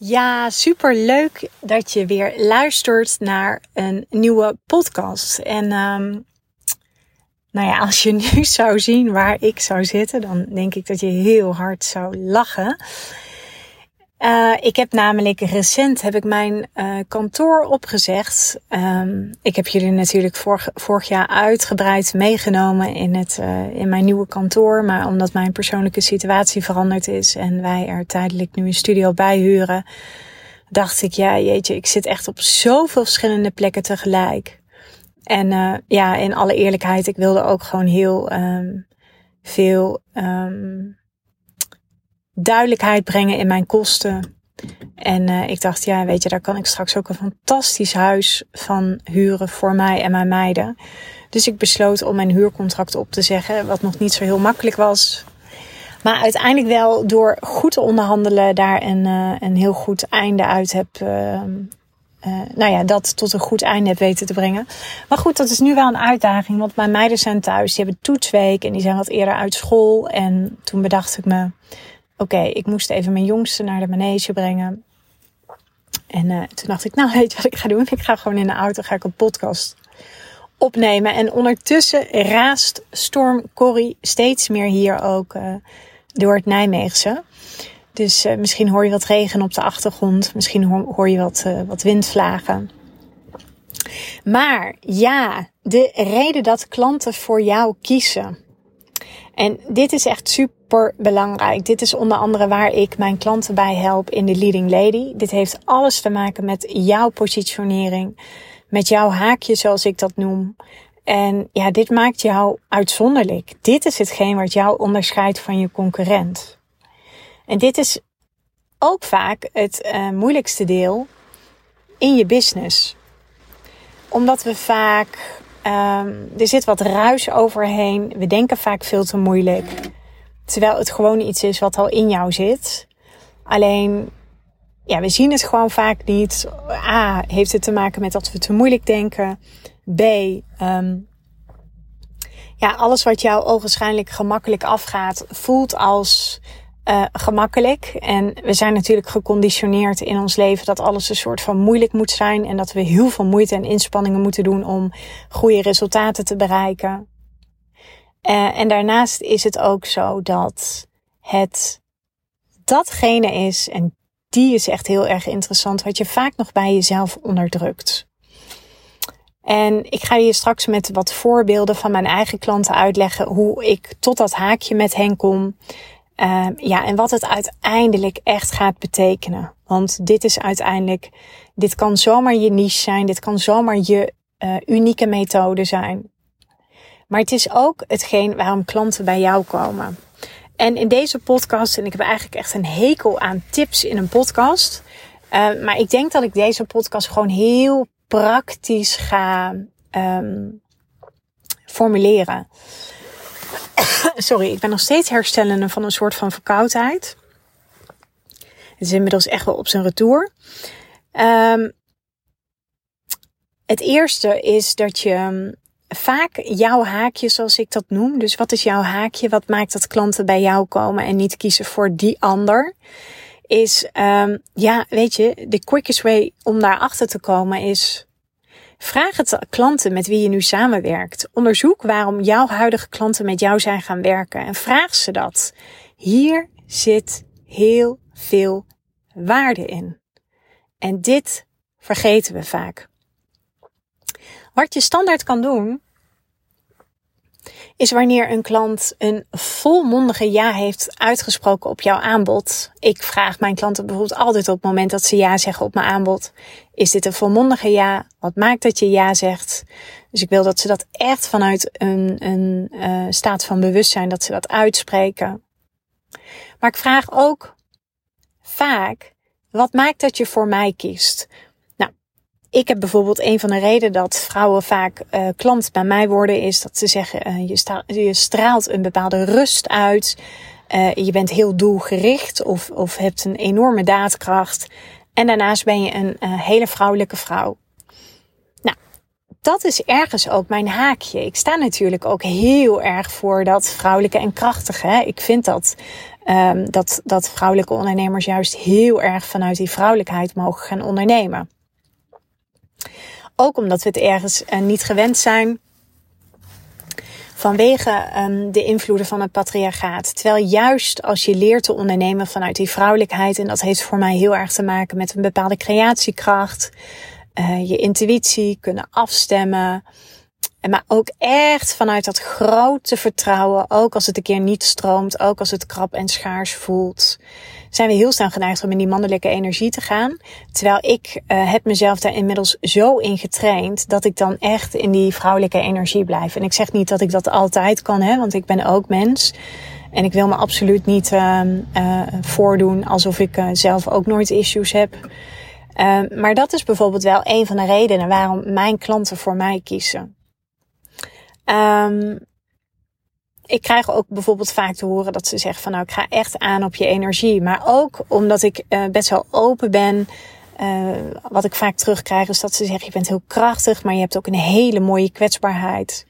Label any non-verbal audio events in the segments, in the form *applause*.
Ja, super leuk dat je weer luistert naar een nieuwe podcast. En um, nou ja, als je nu *laughs* zou zien waar ik zou zitten, dan denk ik dat je heel hard zou lachen. Uh, ik heb namelijk recent heb ik mijn uh, kantoor opgezegd. Um, ik heb jullie natuurlijk vorig, jaar uitgebreid meegenomen in, het, uh, in mijn nieuwe kantoor. Maar omdat mijn persoonlijke situatie veranderd is en wij er tijdelijk nu een studio bij huren, dacht ik, ja jeetje, ik zit echt op zoveel verschillende plekken tegelijk. En ja, in alle eerlijkheid, ik wilde ook gewoon heel um, veel um, duidelijkheid brengen in mijn kosten. En uh, ik dacht, ja, weet je, daar kan ik straks ook een fantastisch huis van huren voor mij en mijn meiden. Dus ik besloot om mijn huurcontract op te zeggen, wat nog niet zo heel makkelijk was. Maar uiteindelijk wel door goed te onderhandelen daar een, uh, een heel goed einde uit heb. Uh, nou ja, dat tot een goed einde heb weten te brengen. Maar goed, dat is nu wel een uitdaging. Want mijn meiden zijn thuis. Die hebben toetsweek en die zijn wat eerder uit school. En toen bedacht ik me, oké, ik moest even mijn jongste naar de manege brengen. En uh, toen dacht ik, nou *laughs* weet je wat ik ga doen? Ik ga gewoon in de auto ga ik een podcast opnemen. En ondertussen raast Storm Corrie steeds meer hier ook uh, door het Nijmeegse. Dus uh, misschien hoor je wat regen op de achtergrond. Misschien hoor, hoor je wat, wat windvlagen. Maar ja, de reden dat klanten voor jou kiezen. En dit is echt super super belangrijk. Dit is onder andere waar ik mijn klanten bij help in de Leading Lady. Dit heeft alles te maken met jouw positionering, met jouw haakje zoals ik dat noem. En ja, dit maakt jou uitzonderlijk. Dit is hetgeen wat jou onderscheidt van je concurrent. En dit is ook vaak het uh, moeilijkste deel in je business. Omdat we vaak, um, er zit wat ruis overheen. We denken vaak veel te moeilijk. Terwijl het gewoon iets is wat al in jou zit. Alleen, ja, we zien het gewoon vaak niet. A, heeft het te maken met dat we te moeilijk denken. B, um, ja, alles wat jou ogenschijnlijk gemakkelijk afgaat, voelt als uh, gemakkelijk. En we zijn natuurlijk geconditioneerd in ons leven dat alles een soort van moeilijk moet zijn. En dat we heel veel moeite en inspanningen moeten doen om goede resultaten te bereiken. Uh, en daarnaast is het ook zo dat het datgene is, en die is echt heel erg interessant, wat je vaak nog bij jezelf onderdrukt. En ik ga je straks met wat voorbeelden van mijn eigen klanten uitleggen hoe ik tot dat haakje met hen kom. Uh, ja, en wat het uiteindelijk echt gaat betekenen. Want dit is uiteindelijk, dit kan zomaar je niche zijn, dit kan zomaar je uh, unieke methode zijn. Maar het is ook hetgeen waarom klanten bij jou komen. En in deze podcast, en ik heb eigenlijk echt een hekel aan tips in een podcast. Uh, maar ik denk dat ik deze podcast gewoon heel praktisch ga um, formuleren. *coughs* Sorry, ik ben nog steeds herstellende van een soort van verkoudheid. Het is inmiddels echt wel op zijn retour. Um, het eerste is dat je vaak jouw haakje, zoals ik dat noem. Dus wat is jouw haakje? Wat maakt dat klanten bij jou komen en niet kiezen voor die ander? Is, um, ja, weet je, de quickest way om daarachter te komen is. Vraag het klanten met wie je nu samenwerkt. Onderzoek waarom jouw huidige klanten met jou zijn gaan werken. En vraag ze dat. Hier zit heel veel waarde in. En dit vergeten we vaak. Wat je standaard kan doen, is wanneer een klant een volmondige ja heeft uitgesproken op jouw aanbod. Ik vraag mijn klanten bijvoorbeeld altijd op het moment dat ze ja zeggen op mijn aanbod. Is dit een volmondige ja? Wat maakt dat je ja zegt? Dus ik wil dat ze dat echt vanuit een, een uh, staat van bewustzijn, dat ze dat uitspreken. Maar ik vraag ook vaak, wat maakt dat je voor mij kiest? Ik heb bijvoorbeeld een van de redenen dat vrouwen vaak uh, klant bij mij worden, is dat ze zeggen: uh, je, je, straalt een bepaalde rust uit. Uh, je bent heel doelgericht of, of hebt een enorme daadkracht. En daarnaast ben je een hele vrouwelijke vrouw. Nou, dat is ergens ook mijn haakje. Ik sta natuurlijk ook heel erg voor dat vrouwelijke en krachtige. Hè? Ik vind dat um, dat, dat vrouwelijke ondernemers juist heel erg vanuit die vrouwelijkheid mogen gaan ondernemen. Ook omdat we het ergens uh, niet gewend zijn vanwege um, de invloeden van het patriarchaat. Terwijl juist als je leert te ondernemen vanuit die vrouwelijkheid, en dat heeft voor mij heel erg te maken met een bepaalde creatiekracht, uh, je intuïtie, kunnen afstemmen. Maar ook echt vanuit dat grote vertrouwen, ook als het een keer niet stroomt, ook als het krap en schaars voelt, zijn we heel snel geneigd om in die mannelijke energie te gaan. Terwijl ik uh, heb mezelf daar inmiddels zo in getraind dat ik dan echt in die vrouwelijke energie blijf. En ik zeg niet dat ik dat altijd kan, hè, want ik ben ook mens. En ik wil me absoluut niet uh, uh, voordoen alsof ik uh, zelf ook nooit issues heb. Uh, maar dat is bijvoorbeeld wel een van de redenen waarom mijn klanten voor mij kiezen. Um, ik krijg ook bijvoorbeeld vaak te horen dat ze zeggen van nou ik ga echt aan op je energie. Maar ook omdat ik uh, best wel open ben. Uh, wat ik vaak terugkrijg is dat ze zeggen je bent heel krachtig, maar je hebt ook een hele mooie kwetsbaarheid.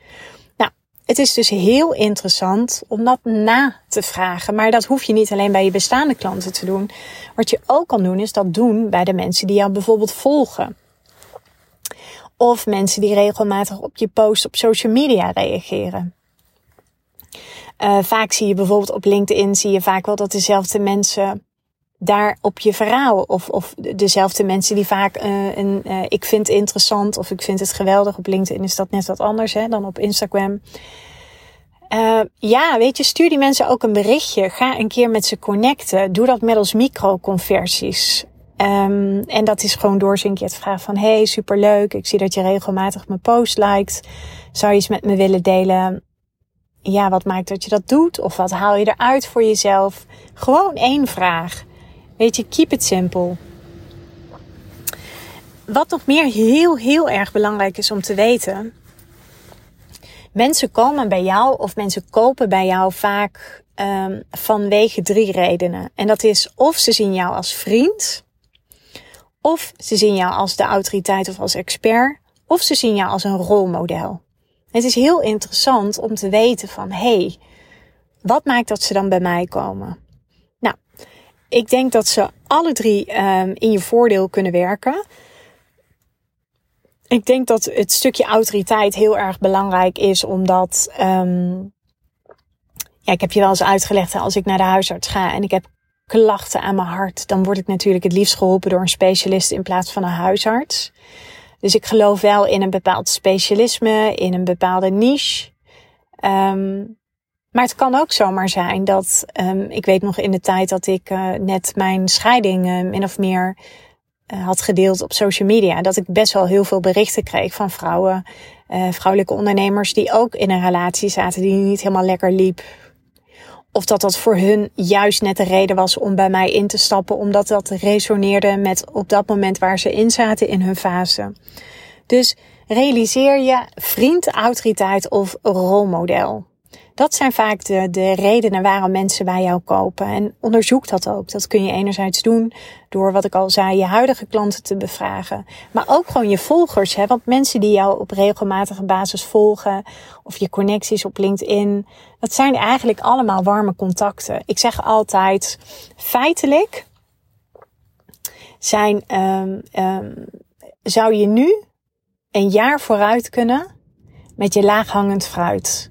Nou, het is dus heel interessant om dat na te vragen. Maar dat hoef je niet alleen bij je bestaande klanten te doen. Wat je ook kan doen is dat doen bij de mensen die jou bijvoorbeeld volgen. Of mensen die regelmatig op je post op social media reageren. Uh, vaak zie je bijvoorbeeld op LinkedIn zie je vaak wel dat dezelfde mensen daar op je verhaal of, of dezelfde mensen die vaak uh, een uh, ik vind het interessant of ik vind het geweldig op LinkedIn is dat net wat anders hè, dan op Instagram. Uh, ja, weet je, stuur die mensen ook een berichtje. Ga een keer met ze connecten. Doe dat middels microconversies. Um, en dat is gewoon door een keer te vragen van... Hey, superleuk. Ik zie dat je regelmatig mijn post liked. Zou je eens met me willen delen ja, wat maakt dat je dat doet? Of wat haal je eruit voor jezelf? Gewoon één vraag. Weet je, keep it simple. Wat nog meer heel, heel erg belangrijk is om te weten. Mensen komen bij jou of mensen kopen bij jou vaak um, vanwege drie redenen. En dat is of ze zien jou als vriend, of ze zien jou als de autoriteit of als expert, of ze zien jou als een rolmodel. Het is heel interessant om te weten van, hey, wat maakt dat ze dan bij mij komen? Nou, ik denk dat ze alle drie um, in je voordeel kunnen werken. Ik denk dat het stukje autoriteit heel erg belangrijk is, omdat, um, ja, ik heb je wel eens uitgelegd, als ik naar de huisarts ga en ik heb klachten aan mijn hart, dan word ik natuurlijk het liefst geholpen door een specialist in plaats van een huisarts. Dus ik geloof wel in een bepaald specialisme, in een bepaalde niche. Um, maar het kan ook zomaar zijn dat, um, ik weet nog in de tijd dat ik uh, net mijn scheiding uh, min of meer uh, had gedeeld op social media, dat ik best wel heel veel berichten kreeg van vrouwen, vrouwelijke ondernemers die ook in een relatie zaten die niet helemaal lekker liep. Of dat dat voor hun juist net de reden was om bij mij in te stappen, omdat dat resoneerde met op dat moment waar ze in zaten in hun fase. Dus realiseer je vriend, autoriteit of rolmodel. Dat zijn vaak de, de redenen waarom mensen bij jou kopen. En onderzoek dat ook. Dat kun je enerzijds doen door wat ik al zei, je huidige klanten te bevragen. Maar ook gewoon je volgers. Hè? Want mensen die jou op regelmatige basis volgen. Of je connecties op LinkedIn. Dat zijn eigenlijk allemaal warme contacten. Ik zeg altijd, feitelijk zijn, um, um, zou je nu een jaar vooruit kunnen met je laaghangend fruit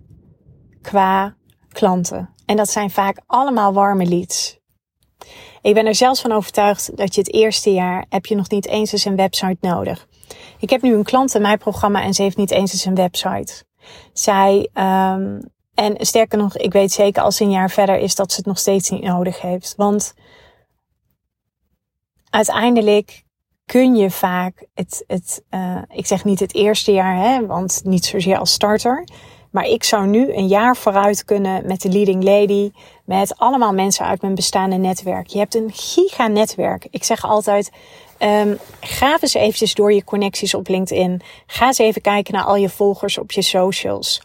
qua klanten. En dat zijn vaak allemaal warme leads. Ik ben er zelfs van overtuigd dat je het eerste jaar heb je nog niet eens eens een website nodig. Ik heb nu een klant in mijn programma en ze heeft niet eens eens een website. Zij, um, en sterker nog, ik weet zeker als ze een jaar verder is dat ze het nog steeds niet nodig heeft. Want uiteindelijk kun je vaak het, het uh, ik zeg niet het eerste jaar, hè, want niet zozeer als starter. Maar ik zou nu een jaar vooruit kunnen met de leading lady, met allemaal mensen uit mijn bestaande netwerk. Je hebt een giga netwerk. Ik zeg altijd, um, ga eens eventjes door je connecties op LinkedIn. Ga eens even kijken naar al je volgers op je socials.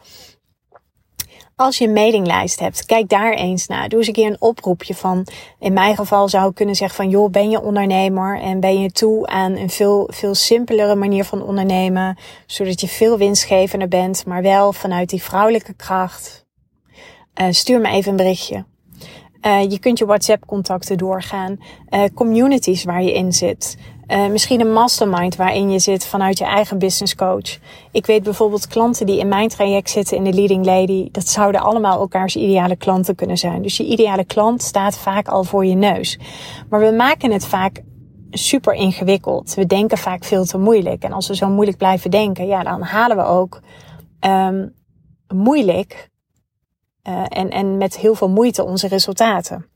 Als je een mailinglijst hebt, kijk daar eens naar. Doe eens een keer een oproepje van. In mijn geval zou ik kunnen zeggen van joh, ben je ondernemer en ben je toe aan een veel, veel simpelere manier van ondernemen, zodat je veel winstgevender bent, maar wel vanuit die vrouwelijke kracht. Uh, stuur me even een berichtje. Uh, je kunt je WhatsApp-contacten doorgaan. Uh, communities waar je in zit. Uh, misschien een mastermind waarin je zit vanuit je eigen business coach. Ik weet bijvoorbeeld klanten die in mijn traject zitten in de Leading Lady. Dat zouden allemaal elkaars ideale klanten kunnen zijn. Dus je ideale klant staat vaak al voor je neus. Maar we maken het vaak super ingewikkeld. We denken vaak veel te moeilijk. En als we zo moeilijk blijven denken, ja, dan halen we ook um, moeilijk uh, en, en met heel veel moeite onze resultaten.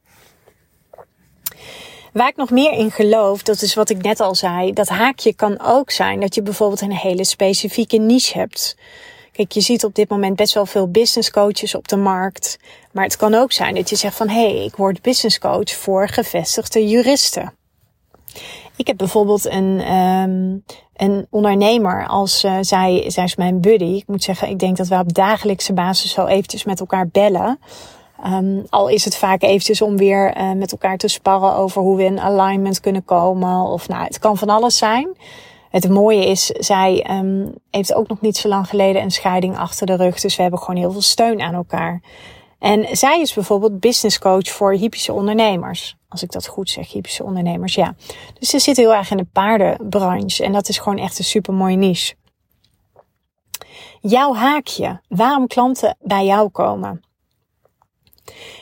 Waar ik nog meer in geloof, dat is wat ik net al zei, dat haakje kan ook zijn dat je bijvoorbeeld een hele specifieke niche hebt. Kijk, je ziet op dit moment best wel veel business coaches op de markt. Maar het kan ook zijn dat je zegt van hé, hey, ik word business coach voor gevestigde juristen. Ik heb bijvoorbeeld een, um, een ondernemer als uh, zij, zij is mijn buddy. Ik moet zeggen, ik denk dat we op dagelijkse basis wel eventjes met elkaar bellen. Um, al is het vaak eventjes om weer uh, met elkaar te sparren over hoe we in alignment kunnen komen. Of nou, het kan van alles zijn. Het mooie is, zij um, heeft ook nog niet zo lang geleden een scheiding achter de rug. Dus we hebben gewoon heel veel steun aan elkaar. En zij is bijvoorbeeld business coach voor hypische ondernemers. Als ik dat goed zeg, hypische ondernemers, ja. Dus ze zit heel erg in de paardenbranche. En dat is gewoon echt een super mooie niche. Jouw haakje, waarom klanten bij jou komen.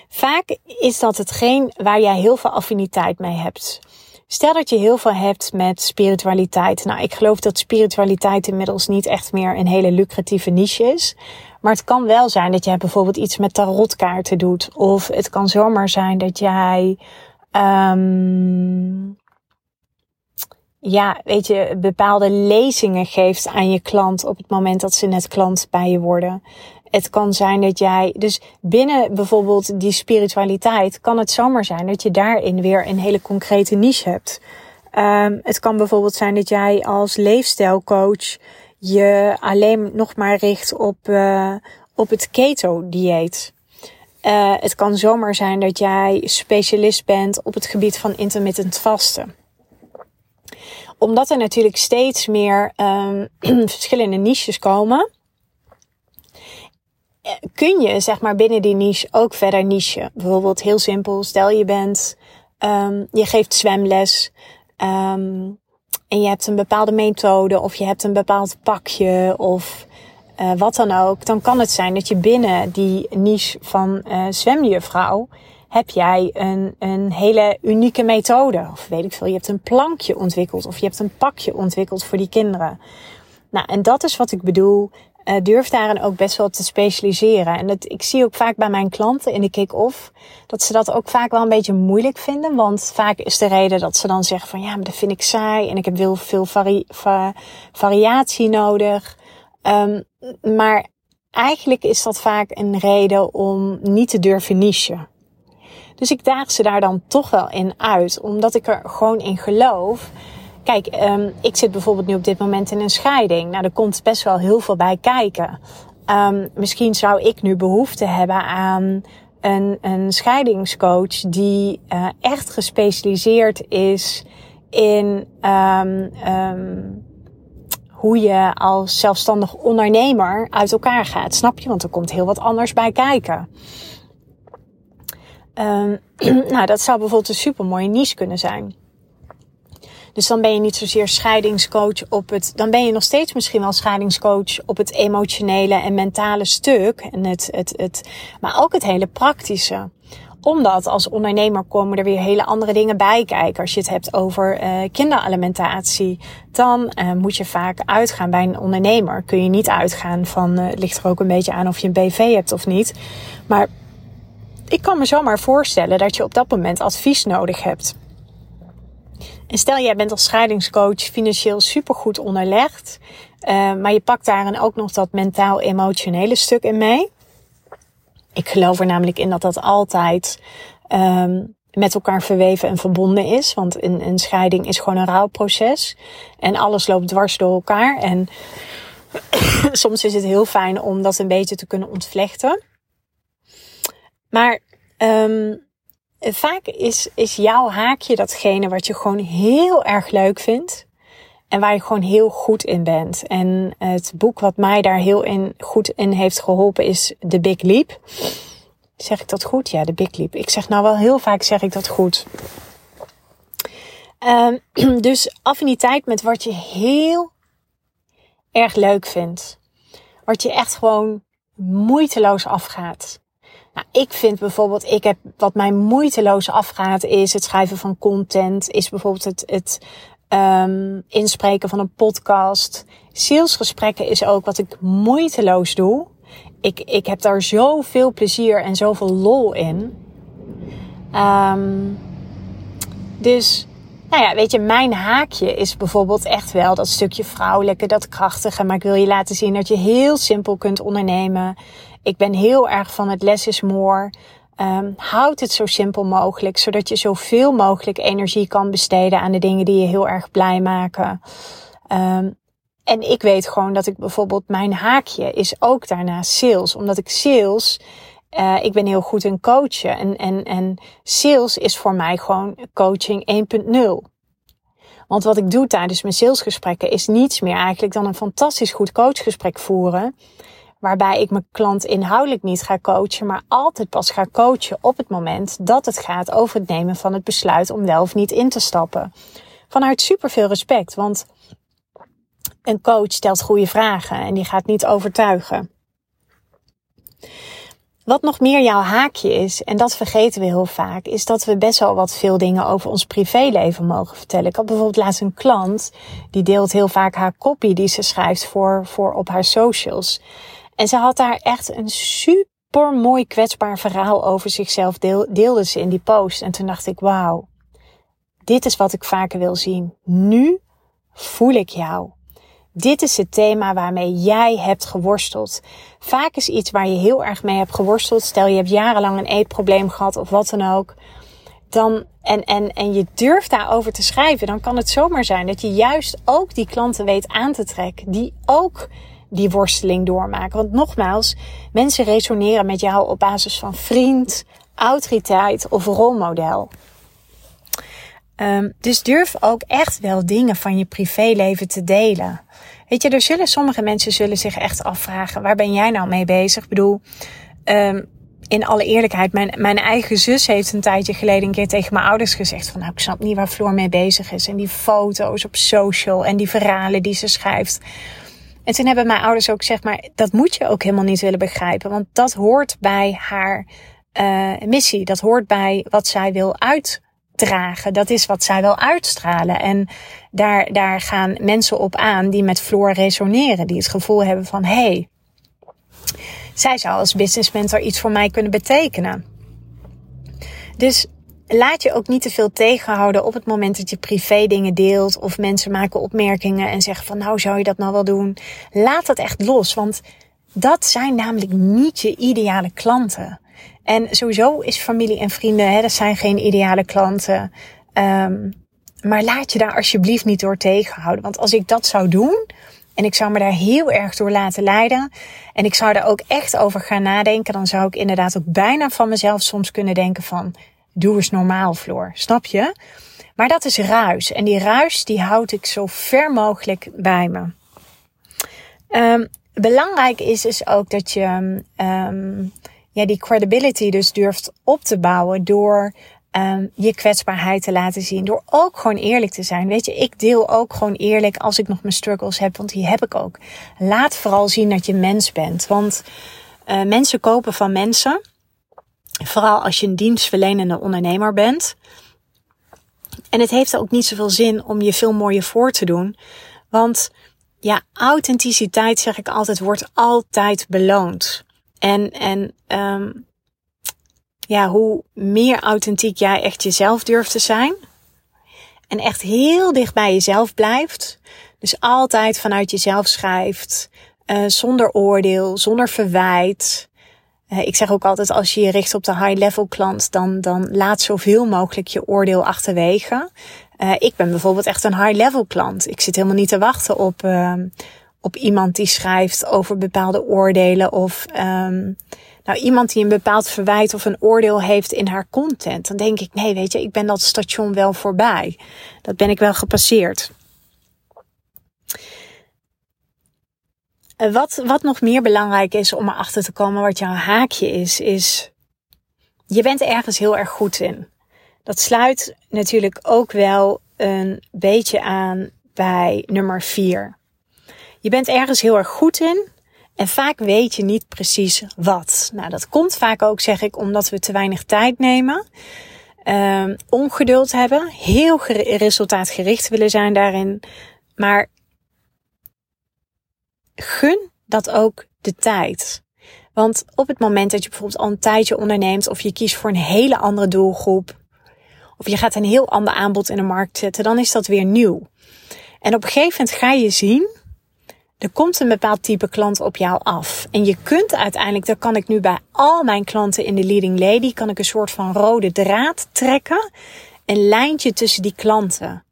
Vaak is dat hetgeen waar jij heel veel affiniteit mee hebt. Stel dat je heel veel hebt met spiritualiteit. Nou, ik geloof dat spiritualiteit inmiddels niet echt meer een hele lucratieve niche is. Maar het kan wel zijn dat jij bijvoorbeeld iets met tarotkaarten doet. Of het kan zomaar zijn dat jij, um, ja, weet je, bepaalde lezingen geeft aan je klant op het moment dat ze net klant bij je worden. Het kan zijn dat jij, dus binnen bijvoorbeeld die spiritualiteit, kan het zomaar zijn dat je daarin weer een hele concrete niche hebt. Um, het kan bijvoorbeeld zijn dat jij als leefstijlcoach je alleen nog maar richt op, uh, op het keto-dieet. Uh, het kan zomaar zijn dat jij specialist bent op het gebied van intermittent vasten. Omdat er natuurlijk steeds meer um, *clears throat* verschillende niches komen, eh, kun je zeg maar binnen die niche ook verder niche. Bijvoorbeeld heel simpel, stel je bent, um, je geeft zwemles. Um, en je hebt een bepaalde methode of je hebt een bepaald pakje of uh, wat dan ook, dan kan het zijn dat je binnen die niche van uh, zwemjuffrouw heb jij een, een hele unieke methode. Of weet ik veel, je hebt een plankje ontwikkeld of je hebt een pakje ontwikkeld voor die kinderen. Nou, en dat is wat ik bedoel uh, durf daarin ook best wel te specialiseren. En dat, ik zie ook vaak bij mijn klanten in de kick-off dat ze dat ook vaak wel een beetje moeilijk vinden. Want vaak is de reden dat ze dan zeggen van ja, maar dat vind ik saai en ik heb heel veel vari va variatie nodig. Um, maar eigenlijk is dat vaak een reden om niet te durven nichen. Dus ik daag ze daar dan toch wel in uit, omdat ik er gewoon in geloof Kijk, um, ik zit bijvoorbeeld nu op dit moment in een scheiding. Nou, er komt best wel heel veel bij kijken. Um, misschien zou ik nu behoefte hebben aan een, een scheidingscoach die uh, echt gespecialiseerd is in um, hoe je als zelfstandig ondernemer uit elkaar gaat. Snap je? Want er komt heel wat anders bij kijken. *clears throat* nou, dat zou bijvoorbeeld een super mooie niche kunnen zijn. Dus dan ben je niet zozeer scheidingscoach op het, dan ben je nog steeds misschien wel scheidingscoach op het emotionele en mentale stuk. En het, het, het, maar ook het hele praktische omdat als ondernemer komen er weer hele andere dingen bij kijken. Als je het hebt over uh, kinderalimentatie, dan uh, moet je vaak uitgaan bij een ondernemer. Kun je niet uitgaan van, uh, ligt er ook een beetje aan of je een BV hebt of niet. Maar ik kan me zomaar voorstellen dat je op dat moment advies nodig hebt. En stel jij bent als scheidingscoach financieel supergoed onderlegd, uh, maar je pakt daarin ook nog dat mentaal-emotionele stuk in mee. Ik geloof er namelijk in dat dat altijd um, met elkaar verweven en verbonden is. Want een, een scheiding is gewoon een rouwproces. En alles loopt dwars door elkaar. En *clears throat* soms is het heel fijn om dat een beetje te kunnen ontvlechten. Maar um, vaak is, is jouw haakje datgene wat je gewoon heel erg leuk vindt. En waar je gewoon heel goed in bent. En het boek wat mij daar heel in, goed in heeft geholpen is The Big Leap. Zeg ik dat goed? Ja, de Big Leap. Ik zeg nou wel heel vaak zeg ik dat goed. Um, *clears throat* dus affiniteit met wat je heel erg leuk vindt. Wat je echt gewoon moeiteloos afgaat. Nou, ik vind bijvoorbeeld, ik heb wat mij moeiteloos afgaat, is het schrijven van content, is bijvoorbeeld het, het um, inspreken van een podcast. Salesgesprekken is ook wat ik moeiteloos doe. Ik, ik heb daar zoveel plezier en zoveel lol in. Um, dus, nou ja, weet je, mijn haakje is bijvoorbeeld echt wel dat stukje vrouwelijke, dat krachtige. Maar ik wil je laten zien dat je heel simpel kunt ondernemen. Ik ben heel erg van het less is more. Um, houd het zo simpel mogelijk, zodat je zoveel mogelijk energie kan besteden aan de dingen die je heel erg blij maken. Um, en ik weet gewoon dat ik bijvoorbeeld mijn haakje is ook daarna sales, omdat ik sales, uh, ik ben heel goed in coachen en, en, en sales is voor mij gewoon coaching 1.0. Want wat ik doe tijdens mijn salesgesprekken is niets meer eigenlijk dan een fantastisch goed coachgesprek voeren waarbij ik mijn klant inhoudelijk niet ga coachen, maar altijd pas ga coachen op het moment dat het gaat over het nemen van het besluit om wel of niet in te stappen. Vanuit superveel respect, want een coach stelt goede vragen en die gaat niet overtuigen. Wat nog meer jouw haakje is, en dat vergeten we heel vaak, is dat we best wel wat veel dingen over ons privéleven mogen vertellen. Ik had bijvoorbeeld laatst een klant, die deelt heel vaak haar copy die ze schrijft voor, voor op haar socials. En ze had daar echt een super mooi kwetsbaar verhaal over zichzelf, deel, deelde ze in die post. En toen dacht ik, wauw, dit is wat ik vaker wil zien. Nu voel ik jou. Dit is het thema waarmee jij hebt geworsteld. Vaak is iets waar je heel erg mee hebt geworsteld. Stel je hebt jarenlang een eetprobleem gehad of wat dan ook. Dan, en, en, en je durft daarover te schrijven. Dan kan het zomaar zijn dat je juist ook die klanten weet aan te trekken. Die ook die worsteling doormaken. Want nogmaals, mensen resoneren met jou op basis van vriend, autoriteit of rolmodel. Um, dus durf ook echt wel dingen van je privéleven te delen. Weet je, er zullen sommige mensen zullen zich echt afvragen: waar ben jij nou mee bezig? Ik bedoel, um, in alle eerlijkheid, mijn, mijn eigen zus heeft een tijdje geleden een keer tegen mijn ouders gezegd: van nou, ik snap niet waar Floor mee bezig is. En die foto's op social en die verhalen die ze schrijft. En toen hebben mijn ouders ook gezegd, maar dat moet je ook helemaal niet willen begrijpen. Want dat hoort bij haar uh, missie. Dat hoort bij wat zij wil uitdragen. Dat is wat zij wil uitstralen. En daar, daar gaan mensen op aan die met Floor resoneren. Die het gevoel hebben van, hé, hey, zij zou als business mentor iets voor mij kunnen betekenen. Dus laat je ook niet te veel tegenhouden op het moment dat je privé dingen deelt of mensen maken opmerkingen en zeggen van nou zou je dat nou wel doen. Laat dat echt los, want dat zijn namelijk niet je ideale klanten. En sowieso is familie en vrienden, hè, dat zijn geen ideale klanten. Um, maar laat je daar alsjeblieft niet door tegenhouden. Want als ik dat zou doen, en ik zou me daar heel erg door laten leiden. En ik zou daar ook echt over gaan nadenken. Dan zou ik inderdaad ook bijna van mezelf soms kunnen denken van doe eens normaal, Floor. Snap je? Maar dat is ruis. En die ruis, die houd ik zo ver mogelijk bij me. Um, belangrijk is dus ook dat je um, ja, die credibility dus durft op te bouwen door um, je kwetsbaarheid te laten zien. Door ook gewoon eerlijk te zijn. Weet je, ik deel ook gewoon eerlijk als ik nog mijn struggles heb, want die heb ik ook. Laat vooral zien dat je mens bent. Want uh, mensen kopen van mensen. Vooral als je een dienstverlenende ondernemer bent. En het heeft ook niet zoveel zin om je veel mooier voor te doen. Want ja, authenticiteit, zeg ik altijd, wordt altijd beloond. En, en um, ja, hoe meer authentiek jij echt jezelf durft te zijn. En echt heel dicht bij jezelf blijft. Dus altijd vanuit jezelf schrijft. Uh, zonder oordeel, zonder verwijt. Eh, ik zeg ook altijd, als je je richt op de high-level klant, dan, dan laat zoveel mogelijk je oordeel achterwege. Uh, ik ben bijvoorbeeld echt een high-level klant. Ik zit helemaal niet te wachten op, uh, op iemand die schrijft over bepaalde oordelen of um, nou, iemand die een bepaald verwijt of een oordeel heeft in haar content. Dan denk ik, nee, weet je, ik ben dat station wel voorbij. Dat ben ik wel gepasseerd. Wat, wat nog meer belangrijk is om erachter te komen wat jouw haakje is, is je bent ergens heel erg goed in. Dat sluit natuurlijk ook wel een beetje aan bij nummer vier. Je bent ergens heel erg goed in en vaak weet je niet precies wat. Nou, dat komt vaak ook, zeg ik, omdat we te weinig tijd nemen. Um, ongeduld hebben, heel resultaatgericht willen zijn daarin. Maar gun dat ook de tijd. Want op het moment dat je bijvoorbeeld al een tijdje onderneemt of je kiest voor een hele andere doelgroep, of je gaat een heel ander aanbod in de markt zetten, dan is dat weer nieuw. En op een gegeven moment ga je zien, er komt een bepaald type klant op jou af. En je kunt uiteindelijk, dat kan ik nu bij al mijn klanten in de Leading Lady, kan ik een soort van rode draad trekken. Een lijntje tussen die klanten.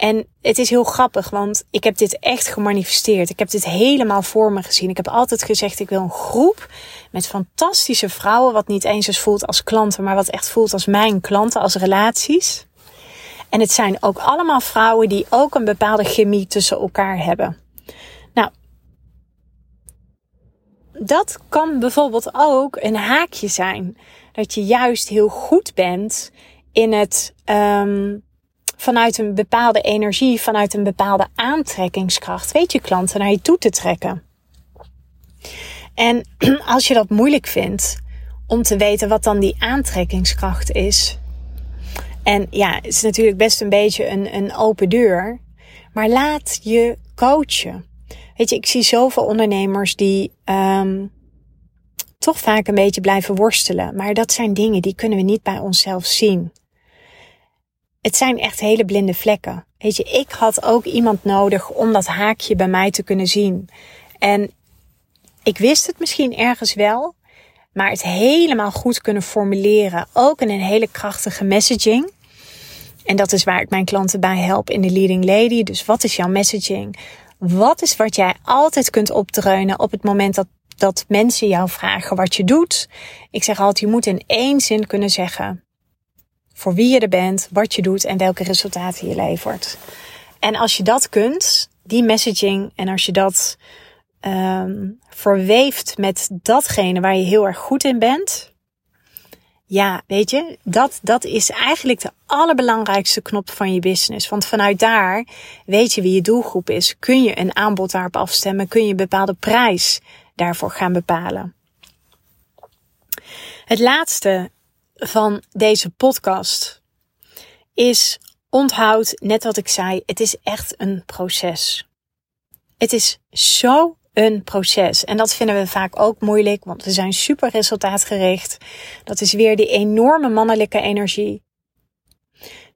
En het is heel grappig, want ik heb dit echt gemanifesteerd. Ik heb dit helemaal voor me gezien. Ik heb altijd gezegd, ik wil een groep met fantastische vrouwen, wat niet eens eens voelt als klanten, maar wat echt voelt als mijn klanten, als relaties. En het zijn ook allemaal vrouwen die ook een bepaalde chemie tussen elkaar hebben. Nou, dat kan bijvoorbeeld ook een haakje zijn. Dat je juist heel goed bent in het um, vanuit een bepaalde energie, vanuit een bepaalde aantrekkingskracht, weet je klanten naar je toe te trekken. En *clears throat* als je dat moeilijk vindt om te weten wat dan die aantrekkingskracht is. En ja, het is natuurlijk best een beetje een, een open deur. Maar laat je coachen. Weet je, ik zie zoveel ondernemers die um, toch vaak een beetje blijven worstelen. Maar dat zijn dingen die kunnen we niet bij onszelf zien het zijn echt hele blinde vlekken. Weet je, ik had ook iemand nodig om dat haakje bij mij te kunnen zien. En ik wist het misschien ergens wel, maar het helemaal goed kunnen formuleren, ook in een hele krachtige messaging. En dat is waar ik mijn klanten bij help in de Leading Lady. Dus wat is jouw messaging? Wat is wat jij altijd kunt opdreunen op het moment dat, dat mensen jou vragen wat je doet? Ik zeg altijd, je moet in één zin kunnen zeggen voor wie je er bent, wat je doet en welke resultaten je levert. En als je dat kunt, die messaging, en als je dat um, verweeft met datgene waar je heel erg goed in bent, ja, weet je, dat, dat is eigenlijk de allerbelangrijkste knop van je business. Want vanuit daar weet je wie je doelgroep is. Kun je een aanbod daarop afstemmen? Kun je een bepaalde prijs daarvoor gaan bepalen? Het laatste van deze podcast is onthoud, net wat ik zei, het is echt een proces. Het is zo een proces. En dat vinden we vaak ook moeilijk, want we zijn super resultaatgericht. Dat is weer die enorme mannelijke energie.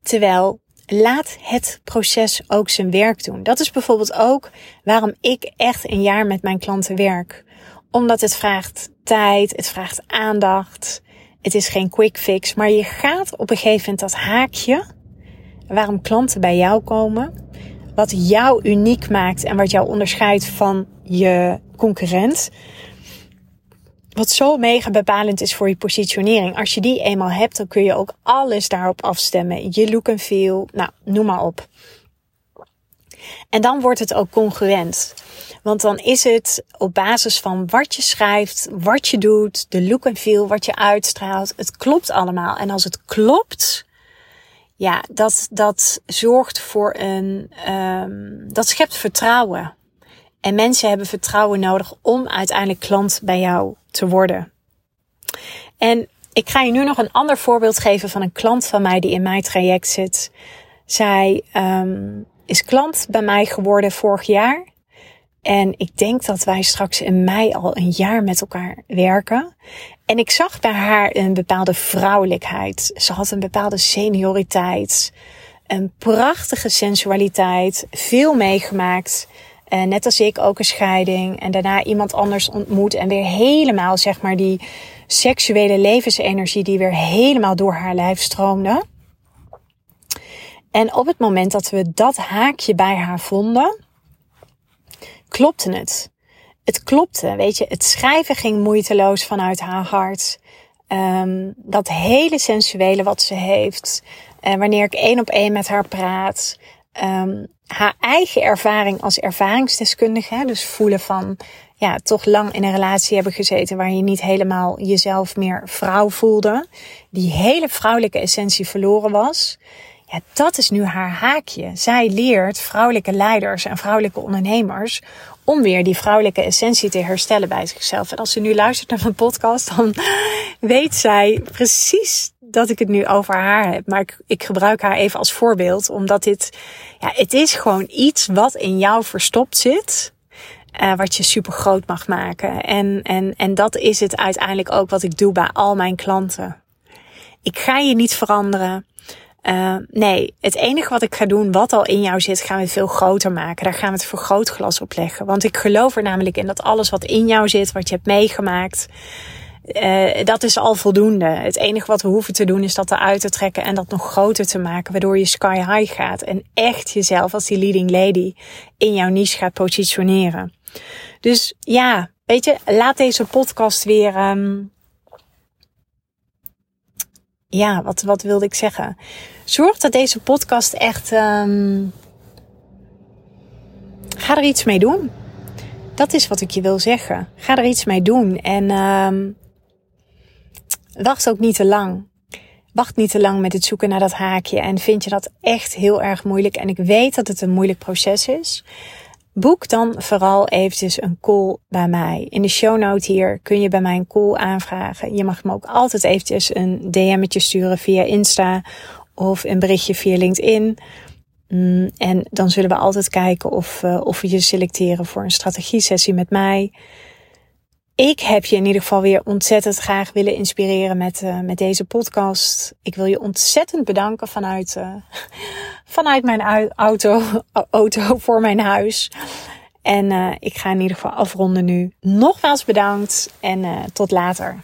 Terwijl laat het proces ook zijn werk doen. Dat is bijvoorbeeld ook waarom ik echt een jaar met mijn klanten werk. Omdat het vraagt tijd, het vraagt aandacht. Het is geen quick fix, maar je gaat op een gegeven moment dat haakje waarom klanten bij jou komen, wat jou uniek maakt en wat jou onderscheidt van je concurrent. Wat zo mega bepalend is voor je positionering. Als je die eenmaal hebt, dan kun je ook alles daarop afstemmen. Je look en feel, nou, noem maar op. En dan wordt het ook congruent. Want dan is het op basis van wat je schrijft, wat je doet, de look en feel, wat je uitstraalt. Het klopt allemaal. En als het klopt, ja, dat, dat zorgt voor een, um, dat schept vertrouwen. En mensen hebben vertrouwen nodig om uiteindelijk klant bij jou te worden. En ik ga je nu nog een ander voorbeeld geven van een klant van mij die in mijn traject zit. Zij um, is klant bij mij geworden vorig jaar. En ik denk dat wij straks in mei al een jaar met elkaar werken. En ik zag bij haar een bepaalde vrouwelijkheid. Ze had een bepaalde senioriteit. Een prachtige sensualiteit. Veel meegemaakt. Uh, net als ik ook een scheiding. En daarna iemand anders ontmoet. En weer helemaal, zeg maar, die seksuele levensenergie die weer helemaal door haar lijf stroomde. En op het moment dat we dat haakje bij haar vonden, klopte het. Het klopte, weet je. Het schrijven ging moeiteloos vanuit haar hart. Um, dat hele sensuele wat ze heeft. Uh, wanneer ik één op één met haar praat. Um, haar eigen ervaring als ervaringsdeskundige. Dus voelen van, ja, toch lang in een relatie hebben gezeten waar je niet helemaal jezelf meer vrouw voelde. Die hele vrouwelijke essentie verloren was. Dat is nu haar haakje. Zij leert vrouwelijke leiders en vrouwelijke ondernemers om weer die vrouwelijke essentie te herstellen bij zichzelf. En als ze nu luistert naar mijn podcast, dan *laughs* weet zij precies dat ik het nu over haar heb. Maar ik, ik gebruik haar even als voorbeeld, omdat dit, ja, het is gewoon iets wat in jou verstopt zit. Uh, wat je super groot mag maken. En, en, en dat is het uiteindelijk ook wat ik doe bij al mijn klanten. Ik ga je niet veranderen. Uh, nee, het enige wat ik ga doen, wat al in jou zit, gaan we veel groter maken. Daar gaan we het vergrootglas op leggen. Want ik geloof er namelijk in dat alles wat in jou zit, wat je hebt meegemaakt, uh, dat is al voldoende. Het enige wat we hoeven te doen is dat eruit te trekken en dat nog groter te maken, waardoor je sky high gaat en echt jezelf als die leading lady in jouw niche gaat positioneren. Dus ja, weet je, laat deze podcast weer. Um, ja, wat, wat wilde ik zeggen? Zorg dat deze podcast echt. Um, ga er iets mee doen. Dat is wat ik je wil zeggen. Ga er iets mee doen. En um, wacht ook niet te lang. Wacht niet te lang met het zoeken naar dat haakje. En vind je dat echt heel erg moeilijk? En ik weet dat het een moeilijk proces is. Boek dan vooral eventjes een call bij mij. In de show note hier kun je bij mij een call aanvragen. Je mag me ook altijd eventjes een DM'tje sturen via Insta of een berichtje via LinkedIn. Mm, en dan zullen we altijd kijken of, uh, of we je selecteren voor een strategie sessie met mij ik heb je in ieder geval weer ontzettend graag willen inspireren met, uh, met deze podcast. Ik wil je ontzettend bedanken vanuit, uh, vanuit mijn auto, *laughs* auto voor mijn huis. En ik ga in ieder geval afronden nu. Nogmaals bedankt en tot later.